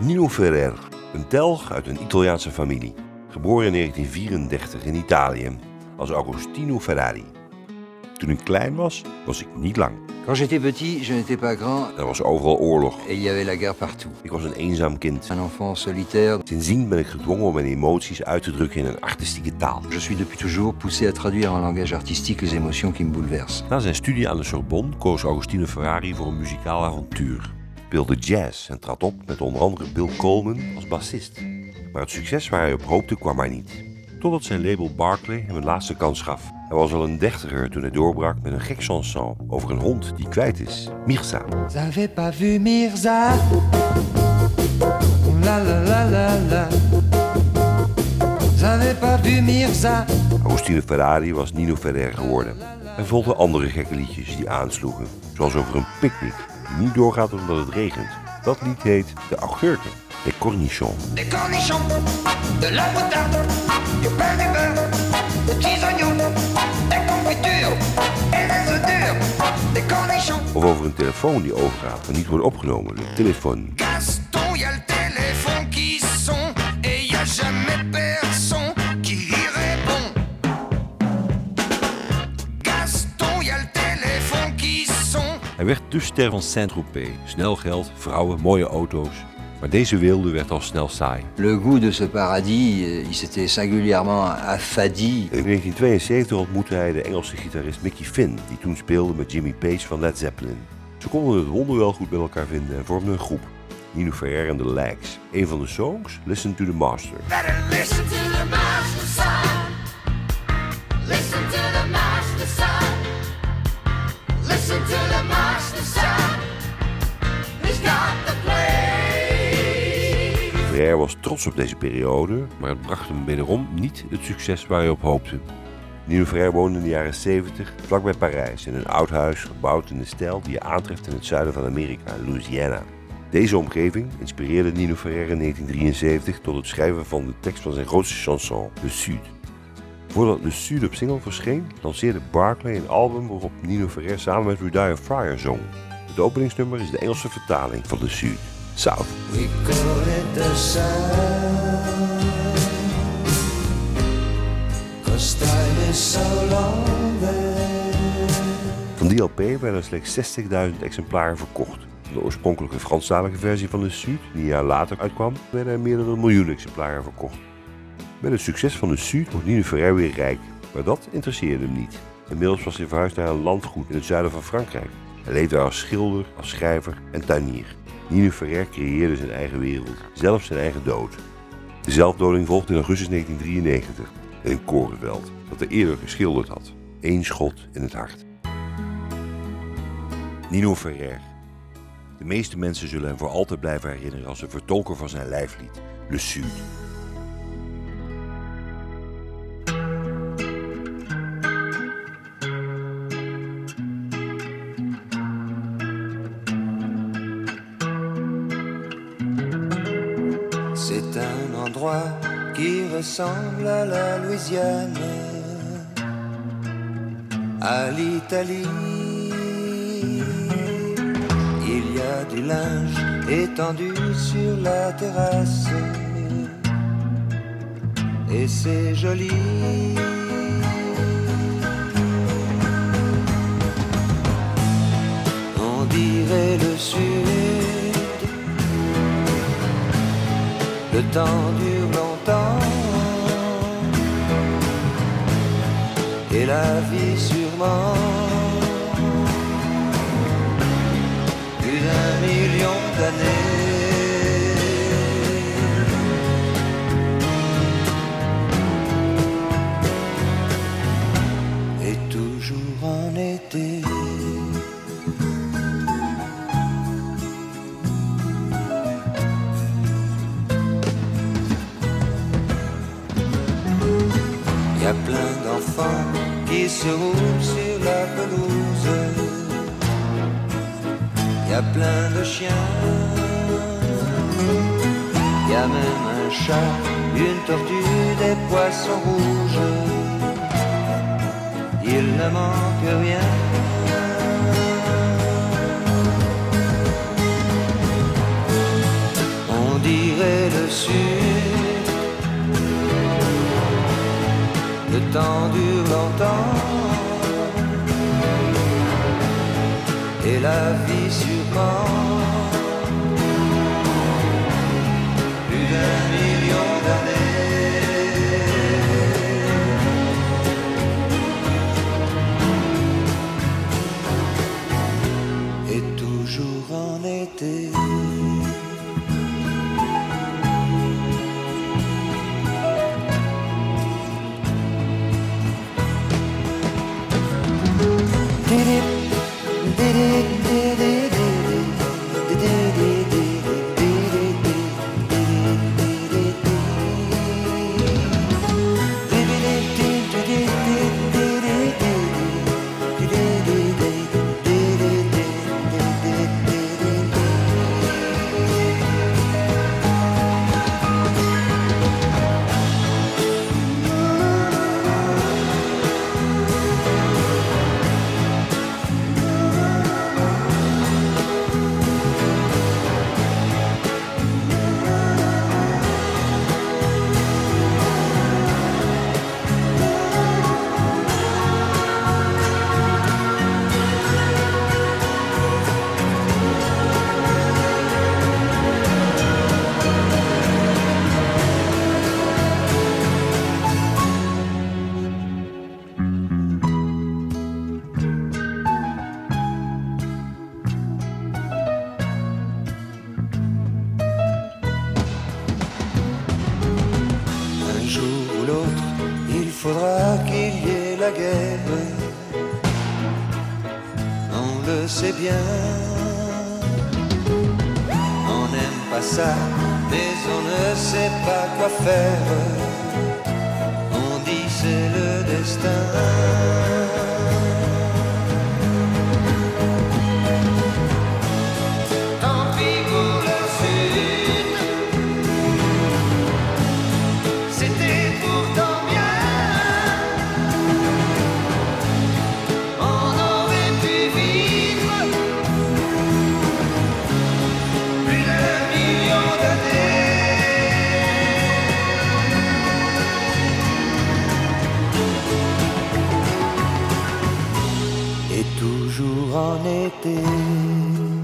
Nino Ferrer, een telg uit een Italiaanse familie. Geboren in 1934 in Italië als Agostino Ferrari. Toen ik klein was, was ik niet lang. Quand j'étais petit, je n'étais pas grand Er was overal oorlog. et il y avait la guerre partout. Ik was een eenzaam kind. Un enfant solitaire. Sindsdien ben ik gedwongen om mijn emoties uit te drukken in een artistieke taal. Je suis depuis toujours poussé à traduire en langage artistique les émotions qui me bouleversent. Na zijn studie aan de Sorbonne koos Agostino Ferrari voor een muzikaal avontuur. Speelde jazz en trad op met onder andere Bill Coleman als bassist. Maar het succes waar hij op hoopte kwam maar niet. Totdat zijn label Barclay hem een laatste kans gaf. Hij was al een dertiger toen hij doorbrak met een gek chanson over een hond die kwijt is, Mirza. J'avais pas vu Mirza. La la la la la. J'avais pas vu Mirza. Agostino Ferrari was Nino Ferrer geworden. Hij volgde andere gekke liedjes die aansloegen, zoals over een picknick die niet doorgaat omdat het regent. Dat lied heet De Augurken, de Cornichons. Des cornichons, de la moutarde, du pain du beurre, petits oignons, et des œufs durs. Des cornichons. Of over een telefoon die overgaat, maar niet wordt opgenomen, de telefoon. Gaston, Hij werd de ster van Saint-Tropez. Snel geld, vrouwen, mooie auto's. Maar deze wilde werd al snel saai. Le goût de ce paradis, euh, il s'était singulièrement affadi. In 1972 ontmoette hij de Engelse gitarist Mickey Finn, die toen speelde met Jimmy Page van Led Zeppelin. Ze konden het wonderwel goed met elkaar vinden en vormden een groep. Nino Ferrer en de Lags. Een van de songs, Listen to the Master. Ferrer was trots op deze periode, maar het bracht hem wederom niet het succes waar hij op hoopte. Nino Ferrer woonde in de jaren 70 vlakbij Parijs in een oud huis gebouwd in de stijl die je aantreft in het zuiden van Amerika, Louisiana. Deze omgeving inspireerde Nino Ferrer in 1973 tot het schrijven van de tekst van zijn grootste chanson, Le Sud. Voordat Le Sud op single verscheen, lanceerde Barclay een album waarop Nino Ferrer samen met Rudia Fryer zong. Het openingsnummer is de Engelse vertaling van Le Sud, South. We call it the sun. Is. Van die LP werden slechts 60.000 exemplaren verkocht. De oorspronkelijke Franstalige versie van de Sud, die een jaar later uitkwam, werden er meer dan exemplaren verkocht. Met het succes van de Sud wordt Nino Ferrer weer rijk, maar dat interesseerde hem niet. Inmiddels was hij verhuisd naar een landgoed in het zuiden van Frankrijk. Hij leefde daar als schilder, als schrijver en tuinier. Nino Ferrer creëerde zijn eigen wereld, zelfs zijn eigen dood. De zelfdoding volgde in augustus 1993 in een korenveld dat hij eerder geschilderd had. Eén schot in het hart. Nino Ferrer. De meeste mensen zullen hem voor altijd blijven herinneren als een vertolker van zijn lijflied, Le Sud. C'est un endroit qui ressemble à la Louisiane, à l'Italie. Il y a du linge étendu sur la terrasse, et c'est joli. On dirait le sud. Le temps dure longtemps. Et la vie sûrement qui se roulent sur la pelouse. Il y a plein de chiens. Il y a même un chat, une tortue, des poissons rouges. Il ne manque rien. Et la vie sûrement. Plus d'un million d'années. Et toujours en été. Un On le sait bien. On n'aime pas ça, mais on ne sait pas quoi faire. On dit c'est le destin. En été.